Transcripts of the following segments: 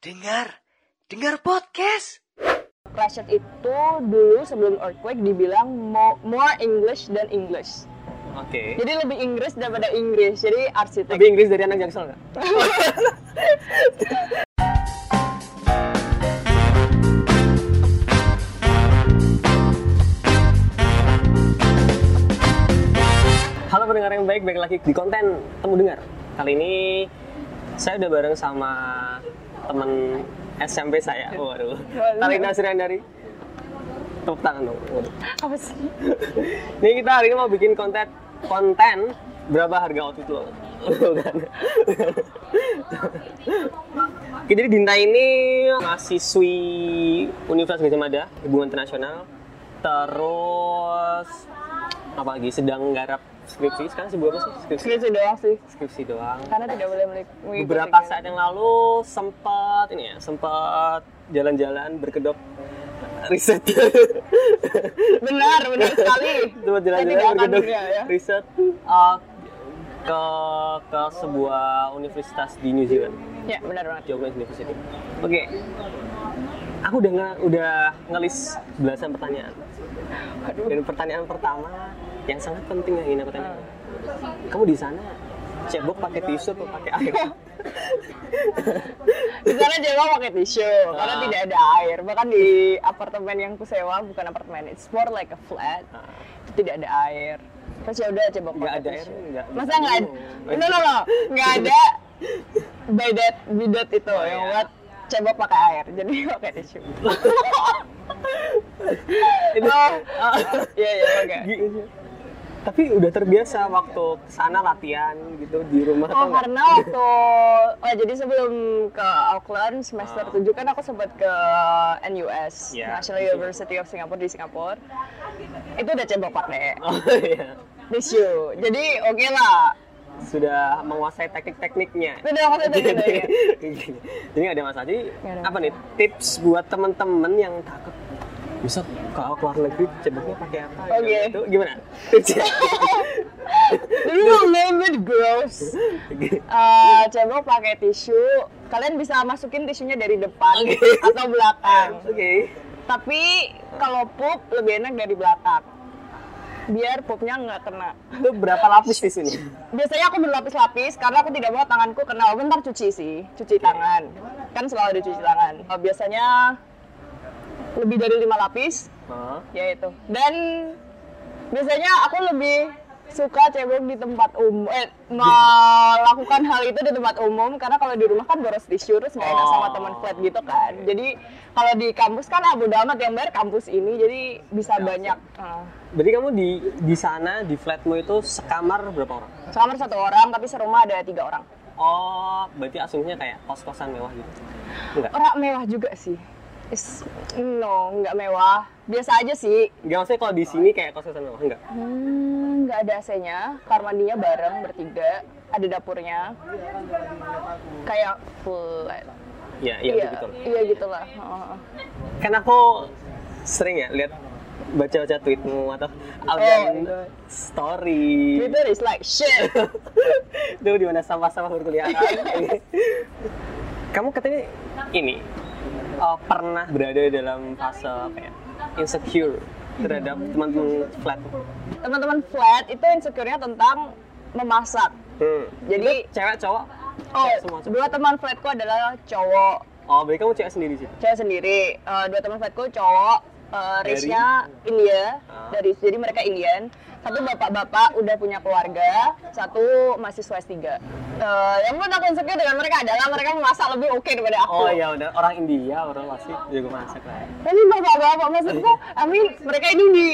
Dengar, dengar podcast. Rashid itu dulu sebelum earthquake dibilang mo- more English than English. Oke. Jadi lebih Inggris daripada Inggris. Jadi arsitek. Lebih Inggris dari anak Jaksel nggak? Halo pendengar yang baik, baik lagi di konten Temu Dengar. Kali ini saya udah bareng sama temen SMP saya. Waduh. Talina Siriandari. Tepuk tangan dong. Waduh. Apa sih? Nih kita hari ini mau bikin konten konten berapa harga outfit lo? Bukan. Oke, jadi Dinta ini mahasiswi Universitas Gajah Mada, Hubungan Internasional. Terus apa lagi sedang garap skripsi sekarang sibuk apa sih skripsi Skripsi doang sih. skripsi doang Karena tidak boleh mengikuti beberapa kegiatan. saat yang lalu sempat ini ya sempat jalan-jalan berkedok riset Benar, benar sekali. sempat jalan-jalan berkedok dunia, ya. riset uh, ke ke sebuah universitas di New Zealand Ya, benar banget. Jawaban University oke aku udah nge, udah ngelis belasan pertanyaan Aduh. dan pertanyaan pertama yang sangat penting yang ingin aku tanya Ah. kamu di sana cebok pakai tisu atau pakai air Di sana Jawa pakai tisu karena Ah. tidak ada air. Bahkan di apartemen yang kusewa bukan apartemen, it's more like a flat. Itu tidak ada air. Terus ya udah Nggak pakai ada air, tisu. nggak- Masa nggak ada? No, no, no, nggak ada bidet bidet itu Oh, yang iya. buat cebok pakai air. Jadi pakai tisu. Oh, iya iya oke. Tapi udah terbiasa waktu ke sana latihan gitu di rumah Oh karena waktu oh jadi sebelum ke Auckland semester Ah. 7 kan aku sempat ke NUS Ya, National University of Singapore di Singapura itu udah cebok pakai oh iya. Tisu jadi oke lah. Sudah menguasai teknik-tekniknya. Itu udah maksudnya gitu ya jadi nggak ada masalah jadi ada apa nih tips buat temen-temen yang takut bisa kalau keluar negeri ceboknya pakai apa Oke. itu gimana? Jadi a little bit gross Eh, cebok pakai tisu. Kalian bisa masukin tisunya dari depan Oke. atau belakang. Oke. Tapi kalau pup lebih enak dari belakang. Biar pupnya nggak kena. Itu berapa lapis di sini? Biasanya aku berlapis-lapis karena aku tidak mau tanganku kena. Bentar cuci sih. Cuci tangan. Kan selalu ada cuci tangan. Uh, biasanya lebih dari lima lapis. Hah? ya itu. Dan biasanya aku lebih suka cebok di tempat umum eh melakukan hal itu di tempat umum karena kalau di rumah kan boros tisu terus nggak enak sama Oh. teman flat gitu kan. jadi kalau di kampus kan abu amat yang bayar kampus ini jadi bisa banyak. Uh, berarti kamu di di sana di flatmu itu sekamar berapa orang? Sekamar satu orang tapi serumah ada tiga orang. Oh berarti asumsinya kayak kos-kosan mewah gitu? Enggak? Orang mewah juga sih. Is, no, nggak mewah. Biasa aja sih. Enggak maksudnya kalau di sini kayak kos-kosan mewah enggak Hmm, nggak ada AC-nya. Kamar mandinya bareng bertiga. Ada dapurnya. Kayak flat. ya iya iya, begitu iya gitulah. Heeh. kan aku sering ya lihat baca-baca tweetmu atau Oh, update iya. story Twitter is like shit. itu di mana sampah-sampah berkeliaran kamu katanya ini uh, pernah berada dalam fase apa ya insecure terhadap teman-teman flat Teman-teman flat itu insecure-nya tentang memasak. hmm. Jadi, cewek cowok oh, Cewek semua cowok. dua teman flatku adalah cowok oh berarti kamu cewek sendiri sih cewek sendiri Eh, dua teman flatku cowok uh, Dari? race-nya India Ah. dari jadi mereka Indian satu bapak-bapak udah punya keluarga. Satu mahasiswa S3 uh, yang membuat aku insecure dengan mereka adalah mereka memasak lebih oke daripada aku. Oh iya udah. Orang India orang pasti jago masak lah tapi bapak-bapak maksudku I mean mereka hidup di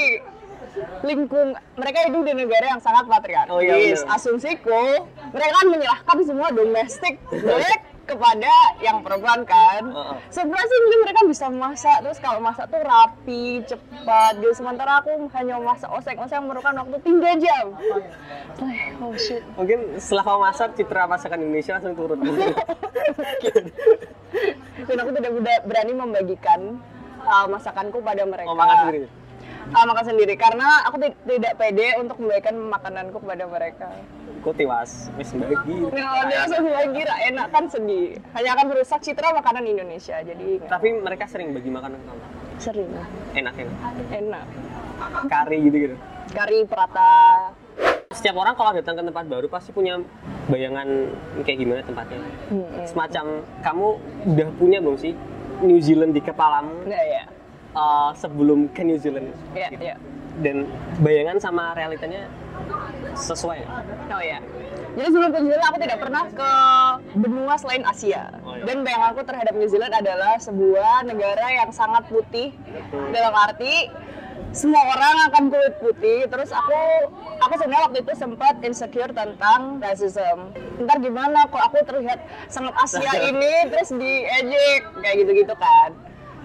lingkung mereka hidup di negara yang sangat patriarkis. Oh, iya, benar. asumsiku mereka kan menyerahkan semua domestik kepada yang perempuan kan. Heeh. surprisingly mereka bisa masak. Terus kalau masak tuh rapi cepat gitu. Sementara aku hanya masak oseng-oseng memerlukan waktu 3 jam. Like, oh shit. Mungkin setelah kamu masak citra masakan Indonesia langsung turun. Dan aku tidak berani membagikan uh, masakanku pada mereka. Oh makan sendiri? Ah, makan sendiri. Karena aku ti- tidak pede untuk membagikan makananku kepada mereka. Kok tiwas wis bagi. Nah, dia semua kira enak kan sedih. Hanya akan merusak citra makanan Indonesia. Jadi Tapi mereka sering bagi makanan kamu. sering Enak enak. enak. Kari gitu gitu. Kari perata. Setiap orang kalau datang ke tempat baru pasti punya bayangan kayak gimana tempatnya. Hmm, Semacam kamu udah punya belum sih New Zealand di kepalamu Nah, ya. uh, sebelum ke New Zealand? Ya, ya. Dan bayangan sama realitanya sesuai? Oh ya. Jadi sebelum ke New Zealand aku tidak pernah ke benua selain Asia. Oh, iya. Dan bayanganku terhadap New Zealand adalah sebuah negara yang sangat putih. Dalam arti semua orang akan kulit putih. Terus aku aku sebenarnya waktu itu sempat insecure tentang racism. Ntar gimana kok aku terlihat sangat Asia ini terus diejek kayak gitu-gitu kan.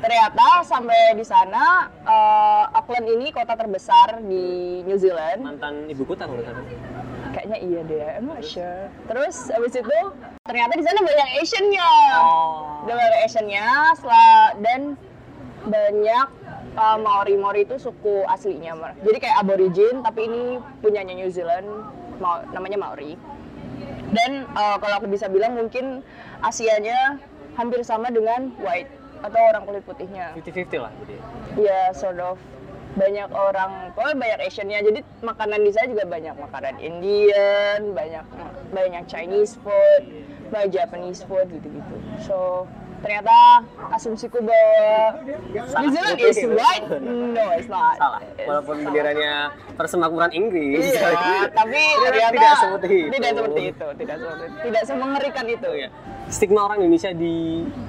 Ternyata sampai di sana eh, Auckland ini kota terbesar di New Zealand Mantan ibu kota kalau salah. kayaknya iya deh, I'm not sure. Terus abis itu ternyata di sana banyak Asian-nya, Oh. ada banyak Asian-nya, setelah- dan banyak uh, Maori-Maori itu suku aslinya, jadi kayak aborigin, tapi ini punyanya New Zealand, Mau- namanya Maori. Dan uh, kalau aku bisa bilang mungkin Asianya hampir sama dengan white atau orang kulit putihnya. 50-50 lah jadi. Ya, sort of banyak orang, pokoknya banyak Asiannya. Jadi makanan di sana juga banyak makanan Indian, banyak banyak Chinese food, banyak Japanese food gitu-gitu. So ternyata asumsiku bahwa New Zealand is white, no it's not. Salah. It's- Walaupun benderanya persemakmuran Inggris. Iya, tapi Tidak ternyata seperti itu. Tidak seperti itu, tidak seperti itu. Tidak semengerikan itu. Iya. Stigma orang Indonesia di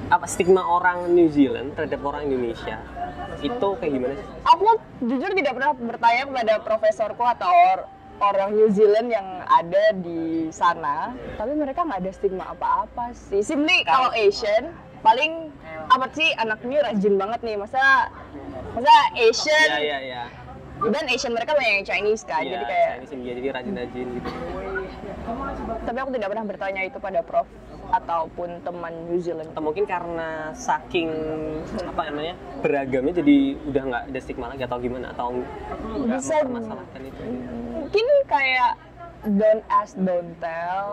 apa stigma orang New Zealand terhadap orang Indonesia itu kayak gimana sih? Aku jujur tidak pernah bertanya kepada profesorku atau or- orang New Zealand yang ada di sana, tapi mereka nggak ada stigma apa-apa sih. Simply kalau Asian, paling apa sih anak ini rajin banget nih, masa masa Asian Iya iya iya. dan Asian mereka banyak yang Chinese kan, Iya, jadi kayak Chinese India jadi rajin-rajin gitu. tapi aku tidak pernah bertanya itu pada prof ataupun teman New Zealand. Atau mungkin karena saking apa namanya beragamnya jadi udah nggak ada stigma lagi atau gimana atau nggak Bisa. mempermasalahkan itu. mungkin kayak don't ask don't tell.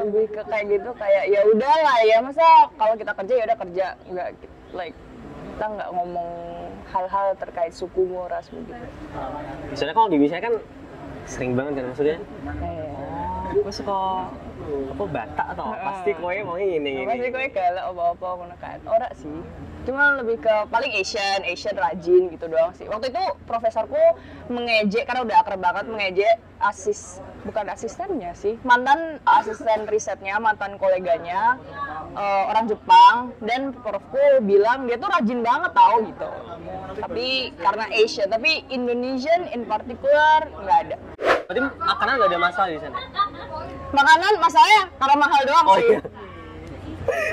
Lebih ke kayak gitu kayak ya udah lah ya masa kalau kita kerja ya udah kerja. Nggak like kita nggak ngomong hal-hal terkait suku ras begitu. Misalnya kalau di Indonesia kan sering banget kan maksudnya? Kayak gue suka apa batak atau apa? pasti kowe mau ini ini. Gue galak apa-apa ngono kan? Ora sih. Cuma lebih ke paling Asian Asian rajin gitu doang sih. Waktu itu profesorku mengejek karena udah akrab banget mengejek asis bukan asistennya sih mantan asisten risetnya mantan koleganya eh, orang Jepang. Dan profku bilang dia tuh rajin banget tau gitu. Tapi karena Asia tapi Indonesian in particular nggak ada berarti makanan nggak ada masalah di sana makanan masalahnya karena mahal doang oh sih iya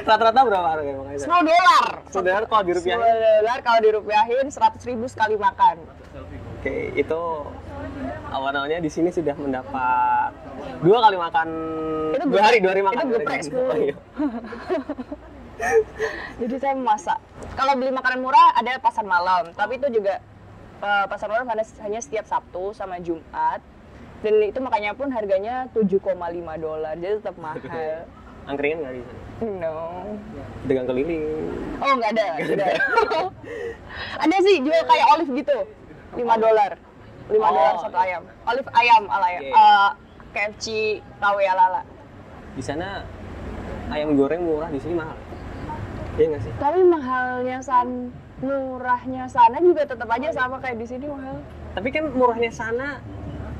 rata-rata berapa harganya makanya 10 dolar saudara kalau dirupiahin 10 dolar kalau dirupiahin 100 ribu sekali makan. oke itu awal namanya di sini sudah mendapat dua kali makan Itu dua hari dua hari itu makan geprek Hari. 10. Oh, iya. Jadi saya memasak. Kalau beli makanan murah ada pasar malam, tapi itu juga eh, pasar malam hanya setiap Sabtu sama Jumat. Dan itu makanya pun harganya 7,5 dolar, jadi tetap mahal. angkringan nggak di sana No. dagang keliling Oh nggak ada, ada. ada sih jual kayak olive gitu, 5 dolar, 5 Oh. dolar satu ayam. Olive ayam ala ayam, Oke. Eh, KFC KW ala ala. di sana ayam goreng murah di sini mahal iya nggak sih Tapi mahalnya san murahnya sana juga tetap aja sama kayak di sini mahal. tapi kan murahnya sana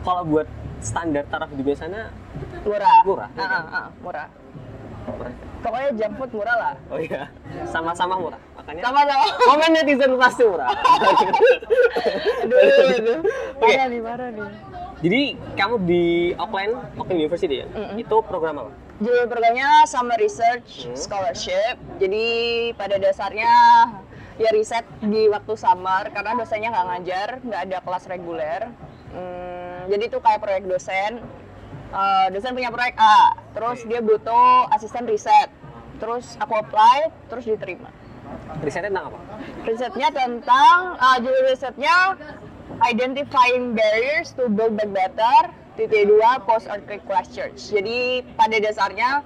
kalau buat standar taraf di sana Murah. Murah, Ah, ah, ah, murah. murah Pokoknya junk food murah lah. oh iya sama-sama murah makanya Sama-sama. komen netizen pasti murah aduh, aduh. Oke. Parah nih, parah nih. jadi kamu di Auckland Auckland University ya itu program apa Jadi programnya Summer Research Hmm. Scholarship. Jadi pada dasarnya ya riset di waktu summer karena dosennya nggak ngajar, nggak ada kelas reguler. Hmm, jadi itu kayak proyek dosen. Eh, dosen punya proyek A, terus dia butuh asisten riset. Terus aku apply, terus diterima. risetnya tentang apa Risetnya tentang, uh, judul risetnya Identifying Barriers to Build Back Better titik dua post earthquake church. Jadi pada dasarnya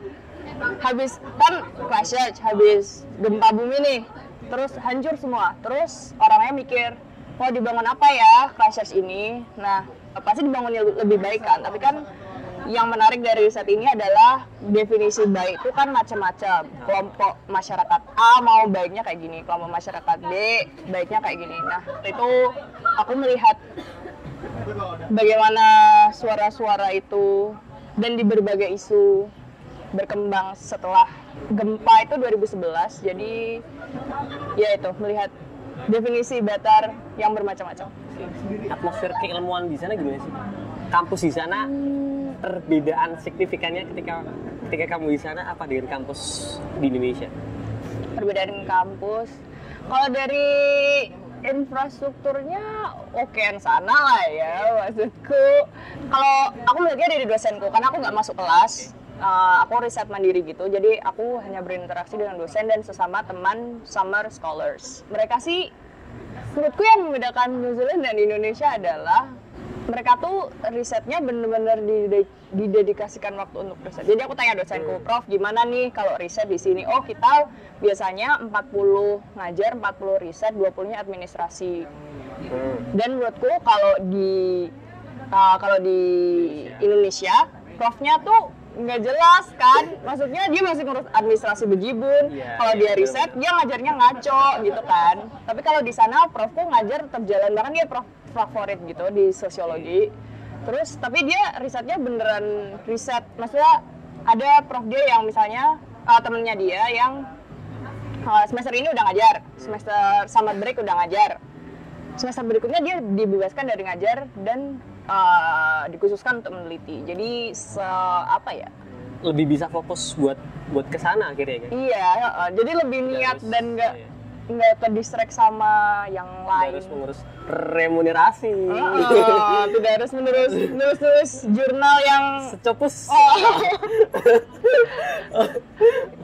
habis kan church, habis gempa bumi nih, terus hancur semua. Terus orangnya mikir, mau dibangun apa ya crash church ini? Nah pasti dibangun yang lebih baik kan. Tapi kan yang menarik dari riset ini adalah definisi baik itu kan macam-macam. Kelompok masyarakat A mau baiknya kayak gini, kelompok masyarakat B baiknya kayak gini. Nah itu aku melihat bagaimana suara-suara itu dan di berbagai isu berkembang setelah gempa itu 2011 jadi ya itu melihat definisi Batar yang bermacam-macam. Atmosfer keilmuan di sana gimana sih? Kampus di sana perbedaan signifikannya ketika ketika kamu di sana apa dengan kampus di Indonesia? Perbedaan kampus? Kalau dari infrastrukturnya oke sana lah ya maksudku. Kalau aku melihatnya dari dosenku karena aku nggak masuk kelas uh, aku riset mandiri gitu jadi aku hanya berinteraksi dengan dosen dan sesama teman summer scholars mereka sih menurutku yang membedakan New Zealand dan Indonesia adalah mereka tuh risetnya bener-bener didedikasikan waktu untuk riset. Jadi aku tanya dosenku, Prof, gimana nih kalau riset di sini? Oh, kita biasanya 40 ngajar, 40 riset, 20-nya administrasi. Dan menurutku kalau di uh, kalau di Indonesia, profnya tuh nggak jelas kan. Maksudnya dia masih ngurus administrasi bejibun. Iya, kalau iya, dia riset dia ngajarnya ngaco gitu kan. Tapi kalau di sana profku ngajar tetap jalan bahkan dia prof favorit gitu di sosiologi. Terus tapi dia risetnya beneran riset. Maksudnya ada prof dia yang misalnya uh, temennya dia yang uh, semester ini udah ngajar. Semester summer break udah ngajar. Semester berikutnya dia dibebaskan dari ngajar dan uh, dikhususkan untuk meneliti. Jadi se apa ya? lebih bisa fokus buat buat ke sana akhirnya kan Iya, uh, jadi lebih Nggak niat harus- dan nggak iya. nggak terdistract sama yang Tidak lain. harus mengurus remunerasi Uh, tidak harus menerus menerus jurnal yang secopus oh, Oh,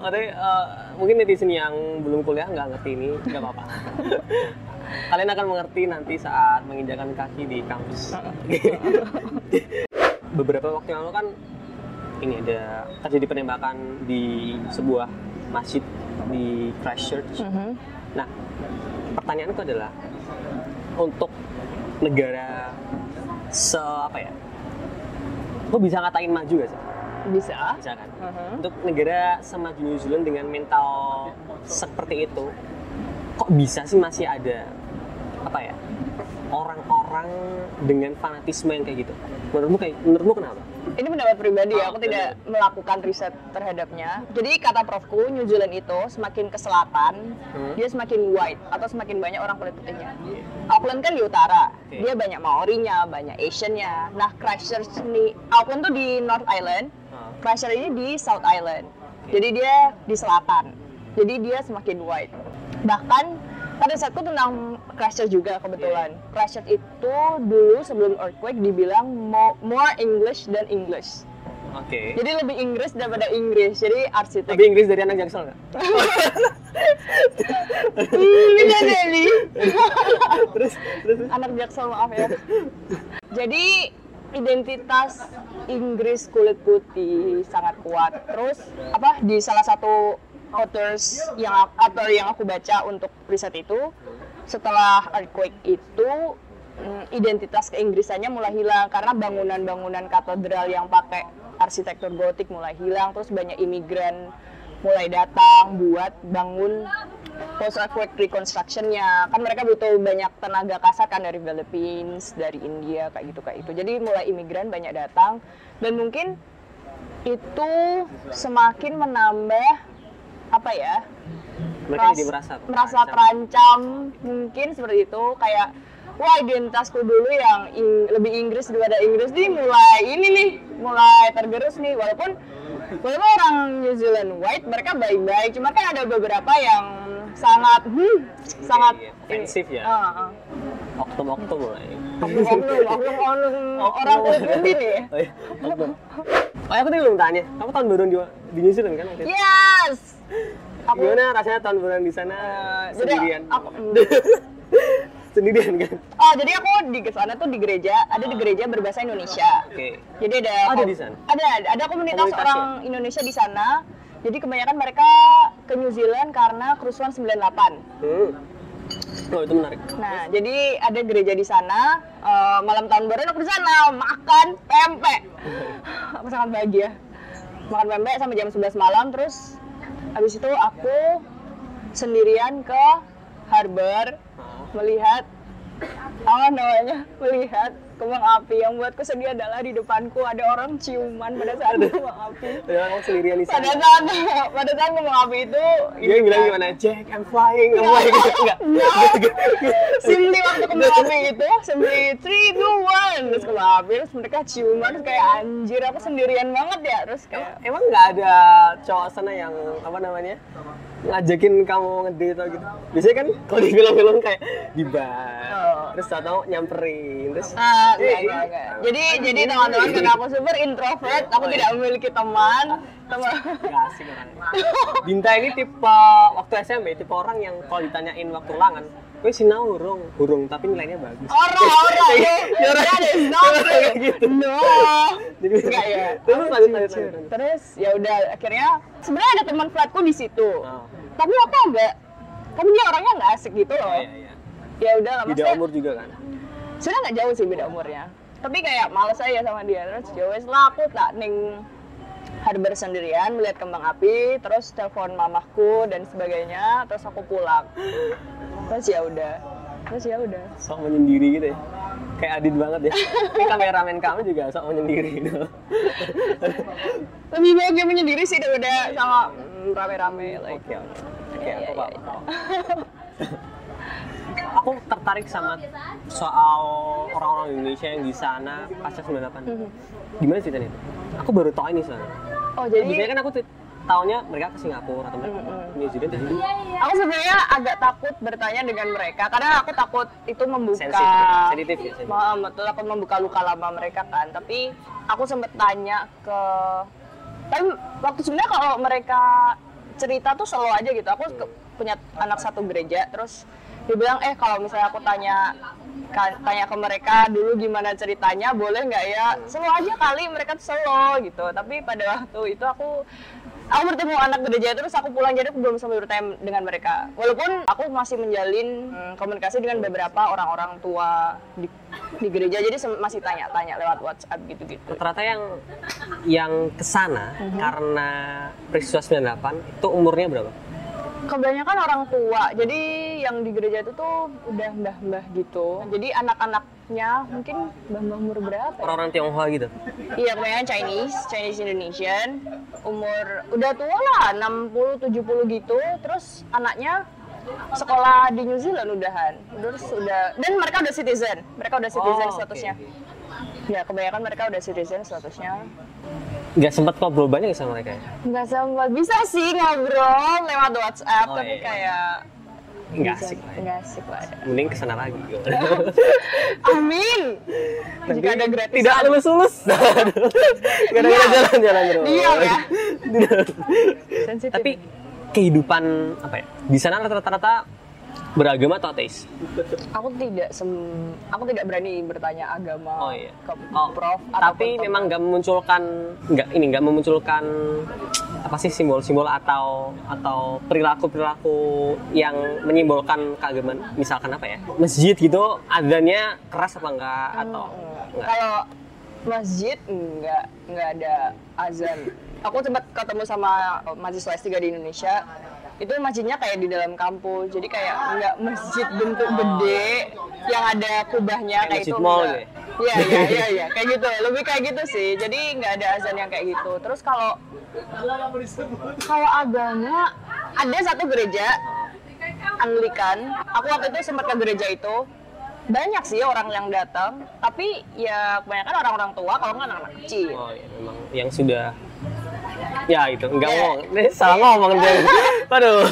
tapi, eh, mungkin netizen yang belum kuliah nggak ngerti ini nggak apa-apa kalian akan mengerti nanti saat menginjakan kaki di kampus beberapa waktu yang lalu kan ini ada terjadi penembakan di sebuah masjid di Christchurch Mhm. nah pertanyaanku adalah untuk negara se apa ya lo bisa ngatain maju gak sih bisa. bisa kan Mhm. untuk negara semaju New Zealand dengan mental seperti itu kok bisa sih masih ada apa ya orang-orang dengan fanatisme yang kayak gitu menurutmu kayak menurutmu kenapa Ini pendapat pribadi ya, Oh, aku tidak melakukan riset terhadapnya. Jadi kata profku, New Zealand itu semakin ke selatan, Hmm. dia semakin white atau semakin banyak orang kulit putihnya. Auckland kan di utara, Oke. dia banyak Maorinya, banyak Asiannya. Nah Christchurch ini, Auckland tuh di North Island, Ah. Christchurch ini di South Island. Jadi dia di selatan. Jadi dia semakin white. Bahkan pada saatku tentang Christchurch juga kebetulan. Christchurch itu dulu sebelum earthquake dibilang mo- more English than English. oke Jadi lebih Inggris daripada Inggris. Jadi arsitek. lebih Inggris dari anak Jaksel nggak bisa jadi. terus terus Anak Jaksel maaf ya. Jadi identitas Inggris kulit putih sangat kuat. Terus apa di salah satu authors yang author yang aku baca untuk riset itu setelah earthquake itu mm, identitas keinggrisannya mulai hilang karena bangunan-bangunan katedral yang pakai arsitektur gotik mulai hilang terus banyak imigran mulai datang buat bangun post earthquake reconstructionnya. Kan mereka butuh banyak tenaga kasar kan dari Philippines dari India kayak gitu kayak itu jadi mulai imigran banyak datang. Dan mungkin itu semakin menambah apa ya mereka ras- jadi merasa merasa terancam. terancam mungkin seperti itu kayak wah identitasku dulu yang ing- lebih Inggris daripada Inggris nih mulai ini nih mulai tergerus nih walaupun walaupun orang New Zealand white mereka baik-baik cuma kan ada beberapa yang sangat hmm, sangat iya. Offensif ya? Ah, ah. oknum-oknum mulai oknum oknum oknum orang kulit putih nih oh, iya. oknum. oh aku tadi belum tanya kamu tahun baru di, di New Zealand kan waktu itu? Yes aku gimana rasanya tahun baruan di sana jadi sendirian aku sendirian kan Oh, jadi aku di sana tuh di gereja, ada di gereja berbahasa Indonesia. oke Jadi ada Ada di sana? Ada, ada, komunitas orang Indonesia di sana. Jadi kebanyakan mereka ke New Zealand karena kerusuhan 98. hmm. oh itu menarik Nah, jadi ada gereja di sana. eh, malam tahun baru aku di sana makan pempek. aku sangat bahagia. Makan pempek sampai jam 11 malam terus habis itu aku sendirian ke harbor melihat apa namanya melihat kembang api. Yang buatku sedih adalah di depanku ada orang ciuman pada saat kembang api. Ya sendirian di pada saat pada saat kembang api itu dia bilang gimana? Jack I'm flying. I'm flying enggak. No. Simply waktu kembang api itu, simply three, two, one, terus kembang api, terus mereka ciuman, terus kayak anjir aku sendirian banget ya, terus kayak emang nggak ada cowok sana yang apa namanya ngajakin kamu ngedate atau gitu biasanya kan kalau di film-film kayak di bar Oh. terus tau nyamperin terus Ah, Eh, enggak, enggak, enggak. Jadi, jadi teman-teman karena aku super introvert, aku tidak memiliki teman. Teman. Asik orangnya. Binta ini tipe waktu SMP tipe orang yang kalau ditanyain waktu ulangan, gue sinau hurung, hurung tapi nilainya bagus. Orang, orang, ya, it. gitu. No. Jadi Enggak ya. Terus lanjut lanjut. Terus ya udah akhirnya sebenarnya ada teman flatku di situ. Oh. Tapi aku enggak tapi dia orangnya nggak asik gitu loh. Iya, iya. Ya udah lah Beda umur juga kan. Sebenarnya nggak jauh sih beda umurnya. Tapi kayak males aja sama dia. Terus ya wes lah aku tak ning harbor sendirian melihat kembang api, terus telepon mamahku dan sebagainya, terus aku pulang. Terus ya udah. Terus ya udah. Sok menyendiri gitu ya. Kayak Adit banget ya. Ini kameramen kamu juga sok menyendiri gitu. Lebih baik dia menyendiri sih daripada sama mm, rame-rame like. Oke, oke. Oke, Iya, aku iya, paham. Aku tertarik sama soal orang-orang Indonesia yang di sana pasca 98. Mhm. Gimana ceritanya itu? Aku baru tahu ini soalnya. Oh jadi Biasanya kan aku taunya mereka ke Singapura atau mereka Mm-mm. ke New Zealand jadi Aku sebenarnya agak takut bertanya dengan mereka karena aku takut itu membuka Sensitif, sensitif ya, sensitif. Ma- betul aku membuka luka lama mereka kan. Tapi aku sempat tanya ke tapi waktu sebenarnya kalau mereka cerita tuh selalu aja gitu. Aku ke- punya anak satu gereja terus dia bilang eh kalau misalnya aku tanya tanya ke mereka dulu gimana ceritanya boleh nggak ya selalu aja kali mereka tuh selalu gitu tapi pada waktu itu aku aku bertemu anak gereja terus aku pulang jadi aku belum sampai bertanya dengan mereka walaupun aku masih menjalin hmm, komunikasi dengan beberapa orang-orang tua di, di gereja jadi masih tanya-tanya lewat WhatsApp gitu-gitu rata-rata yang yang ke sana Mhm. karena peristiwa 98 itu umurnya berapa? Kebanyakan orang tua jadi yang di gereja itu tuh udah mbah-mbah gitu jadi anak-anaknya mungkin mbah-mbah umur berapa ya? Orang-orang Tionghoa gitu. Iya, kebanyakan Chinese, Chinese Indonesian. Umur udah tua lah, 60 70 gitu. Terus anaknya sekolah di New Zealand udahan. Terus udah dan mereka udah citizen. Mereka udah citizen Oh, statusnya. oke. Ya, kebanyakan mereka udah citizen statusnya. Nggak sempat ngobrol banyak ya sama mereka ya? Nggak sempat bisa sih ngobrol lewat WhatsApp, Oh, tapi iya. kayak Nggak asik lah ya. Nggak asik lah. ya. Mending ke sana lagi. Amin. Jika ada gratis. Tidak lulus lulus. Gara-gara jalan-jalan terus. Diam ya. Sensitif. Tapi kehidupan apa ya? Di sana rata-rata beragama atau ateis? aku tidak sem- aku tidak berani bertanya agama Oh iya. ke Oh, prof tapi ke- memang nggak memunculkan nggak ini nggak memunculkan apa sih simbol-simbol atau atau perilaku-perilaku yang menyimbolkan keagamaan misalkan apa ya masjid gitu adanya keras apa enggak atau Hmm, enggak kalau masjid enggak enggak ada azan aku sempat ketemu sama mahasiswa S3 di Indonesia. Itu masjidnya kayak di dalam kampus jadi kayak enggak masjid bentuk gede yang ada kubahnya Kayak kayak, itu. Mall gitu ya? Iya iya iya iya. Kayak gitu. Lebih kayak gitu sih. Jadi nggak ada azan yang kayak gitu. Terus kalau kalau agama ada satu gereja Anglikan. Aku waktu itu sempat ke gereja itu. Banyak sih orang yang datang. Tapi ya kebanyakan orang-orang tua kalau nggak anak-anak kecil. Oh iya memang. Yang sudah ya itu. Nggak Iya. ngomong. Ini salah ngomong dia waduh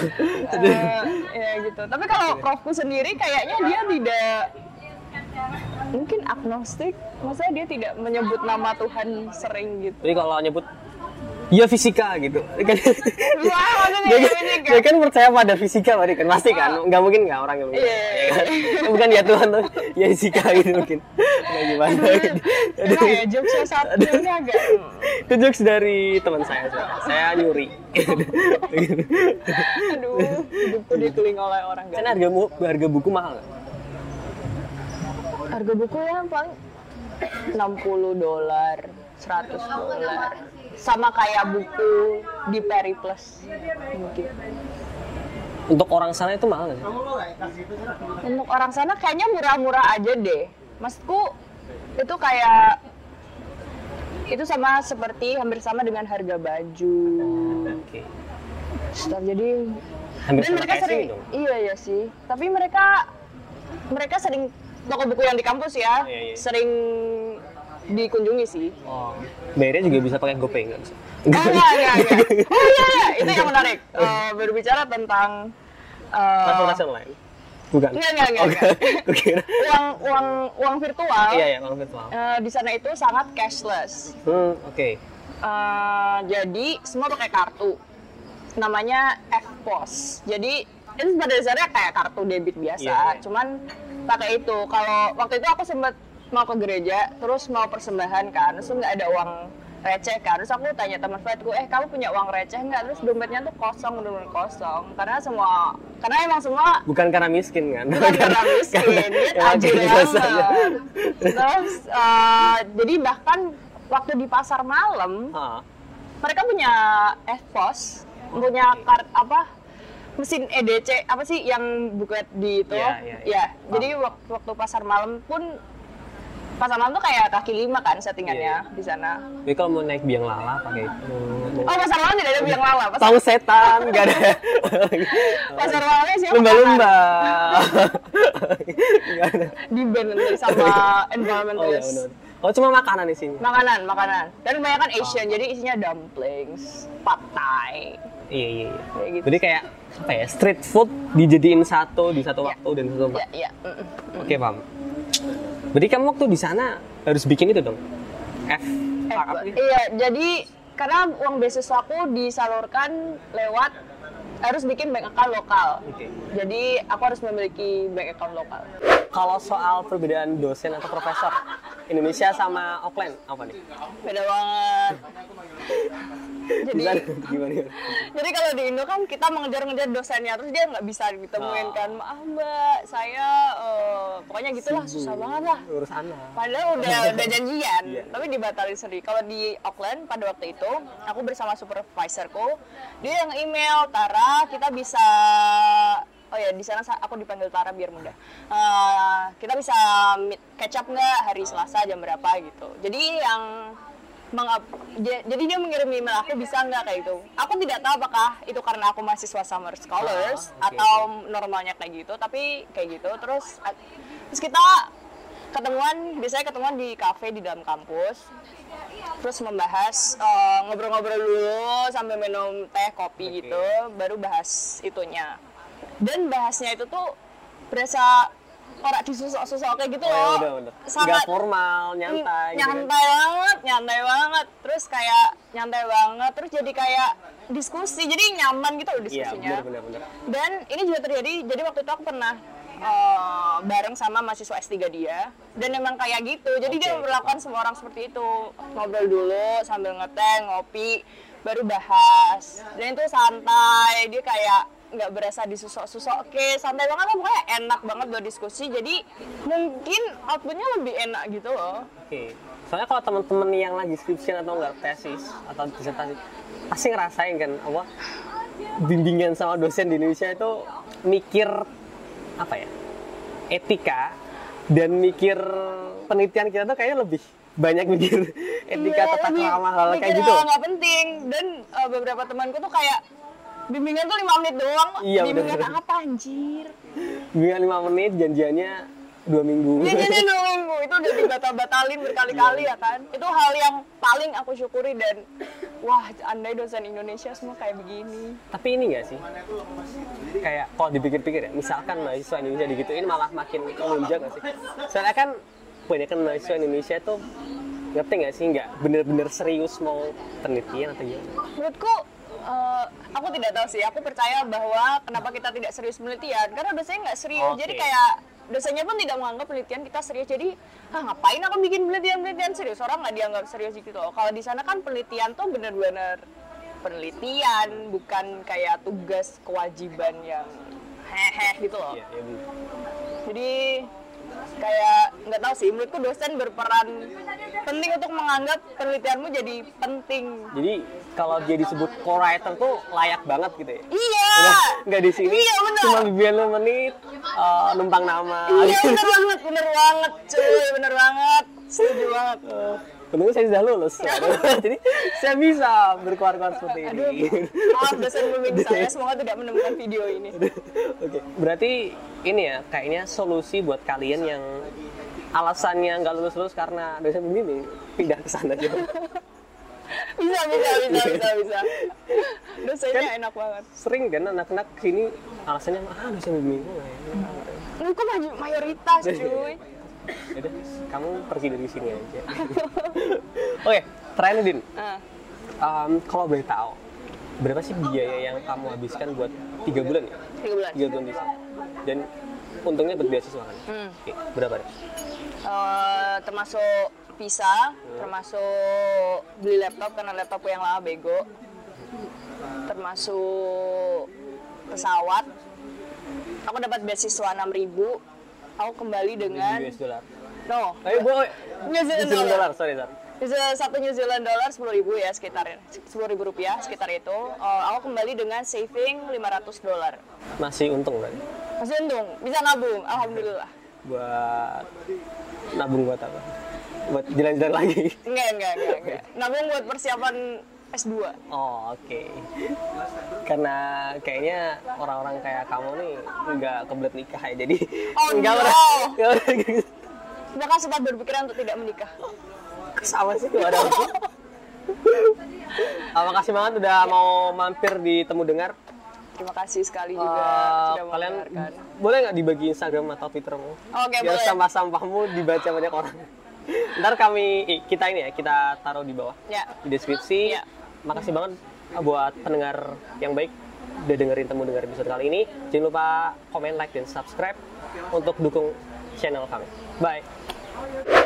Eh, ya gitu. Tapi kalau profku sendiri kayaknya dia tidak mungkin agnostik. Maksudnya dia tidak menyebut nama Tuhan sering gitu. Jadi kalau nyebut ya fisika gitu. Kan dia, ya, kan- dia kan percaya pada fisika berarti kan pasti kan. Nggak mungkin nggak orang yang Iya. ya kan? bukan ya Tuhan tuh ya fisika gitu mungkin. Nah, gimana? Gitu. Nah ya, jokesnya satu agak itu jokes dari teman saya saya nyuri. Aduh, hidupku dikeliling oleh orang kan gak harga mu- harga buku mahal nggak? Harga buku yang paling 60 dolar, 100 dolar. Sama kayak buku di Periplus mungkin. untuk orang sana itu mahal sih? Untuk orang sana kayaknya murah-murah aja deh. Maksudku itu kayak itu sama seperti hampir sama dengan harga baju. Oke. Stuff. Jadi Hampir dan mereka sering dong. iya iya sih. Tapi mereka mereka sering toko buku yang di kampus ya, Iya, iya. sering dikunjungi sih. Oh, bayarnya juga bisa pakai GoPay nggak bisa? Enggak, enggak, enggak. Oh iya, iya. itu yang menarik. Eh, berbicara tentang eh, Transportasi online? Bukan? Enggak, enggak, enggak, kira. uang uang uang virtual. Iya, iya, uang virtual. eh, di sana itu sangat cashless. Hmm, oke. Eh, jadi semua pakai kartu. Namanya FPOS. Jadi itu pada dasarnya kayak kartu debit biasa, Iya, iya. cuman pakai itu. Kalau waktu itu aku sempat mau ke gereja, terus mau persembahan kan, terus nggak ada uang receh kan, terus aku tanya teman flightku, eh kamu punya uang receh nggak? Terus dompetnya tuh kosong, bener-bener kosong, karena semua, karena emang semua Bukan karena miskin kan? bukan karena miskin, aja biasa aja. Terus eh, jadi bahkan waktu di pasar malam Ah, mereka punya FPOS, punya kart apa mesin EDC apa sih yang buka di itu? Iya, iya, iya. Ya, jadi waktu, waktu pasar malam pun pasar malam tuh kayak kaki lima kan settingannya Iya. di sana. Jadi kalau mau naik biang lala pakai itu. Oh pasar malam tidak ada biang lala. Pasar, Tahu setan nggak ada. pasar malamnya siapa? Lumba-lumba. Di band nanti sama Oh iya environmentalist. benar. Oh cuma makanan di sini. Makanan, makanan. Dan kebanyakan Oh. Asian, jadi isinya dumplings, pad thai. Iya iya iya. Kayak gitu. Jadi kayak apa ya? Street food dijadiin satu di satu Iya. waktu dan satu tempat. Ya, ya. mm-mm. Oke paham. Berarti kamu waktu di sana harus bikin itu dong. F. Eh, iya, jadi karena uang beasiswaku disalurkan lewat harus bikin bank account lokal. Oke. Jadi aku harus memiliki bank account lokal. Kalau soal perbedaan dosen atau profesor Indonesia sama offline apa nih? Beda banget. jadi Bisa gimana? gimana? jadi kalau di Indo kan kita mengejar-ngejar dosennya terus dia nggak bisa ditemuin Oh. kan maaf mbak saya eh, pokoknya gitulah susah banget lah Urus anak. Padahal udah udah janjian, Iya. tapi dibatalin sendiri. Kalau di Auckland pada waktu itu, aku bersama supervisorku, dia yang email Tara, kita bisa Oh ya di sana sa- aku dipanggil Tara biar mudah. Eh, kita bisa meet, catch up nggak hari Selasa jam berapa gitu. Jadi yang mengap, ja- jadi dia mengirim email aku bisa nggak kayak gitu. Aku tidak tahu apakah itu karena aku mahasiswa summer scholars Ah, oke, atau normalnya kayak gitu, tapi kayak gitu. Terus terus kita ketemuan biasanya ketemuan di kafe di dalam kampus terus membahas eh, ngobrol-ngobrol dulu sambil minum teh kopi gitu baru bahas itunya dan bahasnya itu tuh berasa orang disusuk-susuk kayak gitu Oh, ya loh udah udah. Nggak sangat formal, nyantai. gitu kan. nyantai banget nyantai banget terus kayak nyantai banget terus jadi kayak diskusi jadi nyaman gitu loh Iya, diskusinya benar benar benar. dan ini juga terjadi, jadi waktu itu aku pernah eh, bareng sama mahasiswa S3 dia dan emang kayak gitu. Jadi dia Oke. memperlakukan semua orang seperti itu. Ngobrol dulu sambil ngeteh, ngopi, baru bahas. Dan itu santai, dia kayak nggak berasa disusuk-susuk. Oke, santai banget lah pokoknya enak banget buat diskusi. Jadi mungkin outputnya lebih enak gitu loh. Oke. Soalnya kalau teman-teman yang lagi skripsian atau enggak tesis atau disertasi pasti ngerasain kan apa bimbingan sama dosen di Indonesia itu mikir apa ya etika dan mikir penelitian kita tuh kayaknya lebih banyak mikir etika tata lebih krama hal kayak gitu. nggak penting dan uh, beberapa temanku tuh kayak bimbingan tuh lima menit doang Iya, bimbingan bener. apa anjir Bimbingan lima menit janjiannya dua minggu. jadi jadi dua minggu itu udah dibatal-batalin berkali-kali ya kan itu hal yang paling aku syukuri dan wah andai dosen Indonesia semua kayak begini Tapi ini gak sih? Kayak kalau dipikir-pikir ya, misalkan mahasiswa Indonesia digituin malah makin melunjak gak sih? Soalnya kan banyak kan mahasiswa Indonesia itu ngerti nggak sih nggak bener-bener serius mau penelitian atau gimana menurutku eh, aku tidak tahu sih. Aku percaya bahwa kenapa kita tidak serius penelitian. Karena dosennya nggak serius. Oke. jadi kayak dosennya pun tidak menganggap penelitian kita serius. Jadi ah ngapain aku bikin penelitian penelitian serius? Orang nggak dianggap serius gitu kalau di sana kan penelitian tuh bener-bener penelitian bukan kayak tugas kewajiban yang hehe gitu loh. Iya iya jadi kayak nggak tahu sih menurutku dosen berperan penting untuk menganggap penelitianmu jadi penting. Jadi kalau dia disebut co-writer tuh layak banget gitu ya? Iya! Nggak di sini Iya, bener. cuma biar lu menit eh, numpang nama. Iya bener banget, bener banget cuy, bener banget. Setuju banget Untungnya saya sudah lulus, jadi saya bisa berkuar-kuar seperti ini. Aduh, maaf dosen pembimbing saya, semoga tidak menemukan video ini. Oke, berarti ini ya kayaknya solusi buat kalian yang alasannya nggak lulus lulus karena dosen pembimbing pindah ke sana gitu. Bisa, bisa, bisa, bisa, bisa. Dosennya enak banget. Sering kan anak-anak sini alasannya ah dosen pembimbing enak." Ini kok mayoritas cuy Yaudah, kamu pergi dari sini aja. Oke, terakhir Din. Um, kalau boleh tahu, berapa sih biaya yang kamu habiskan buat tiga bulan ya? Tiga bulan Tiga bulan di sana. Dan untungnya buat beasiswa kan? Hmm. Oke, berapa deh? Eh, Termasuk visa, termasuk beli laptop karena laptopku yang lama bego Termasuk pesawat Aku dapat beasiswa 6000 Aku kembali dengan US dollar. No, Ayo, boy. New Zealand New Zealand dollar. dollar, sorry, sorry. Satu New Zealand dollar sepuluh ribu ya sekitar sepuluh ribu rupiah sekitar itu. Eh, aku kembali dengan saving 500 dolar. Masih untung kan? Masih untung, bisa nabung, alhamdulillah. Buat nabung buat apa? Buat jalan-jalan lagi. Enggak, enggak, enggak, enggak. Nabung buat persiapan S2. Oh, oke. Karena kayaknya orang-orang kayak kamu nih nggak kebelet nikah ya, jadi Oh, nggak no. Bahkan sempat berpikiran untuk tidak menikah. Sama sih tuh ada? Ah, makasih banget udah mau mampir di Temu Dengar. Terima kasih sekali juga Eh, sudah kalian boleh nggak dibagi Instagram atau Twittermu? Oke, Biar boleh. sampah-sampahmu dibaca banyak orang. Ntar kami kita ini ya kita taruh di bawah Ya. di deskripsi. Ya. Makasih banget buat pendengar yang baik udah dengerin temu dengar episode kali ini. Jangan lupa komen, like, dan subscribe untuk dukung channel kami. 拜。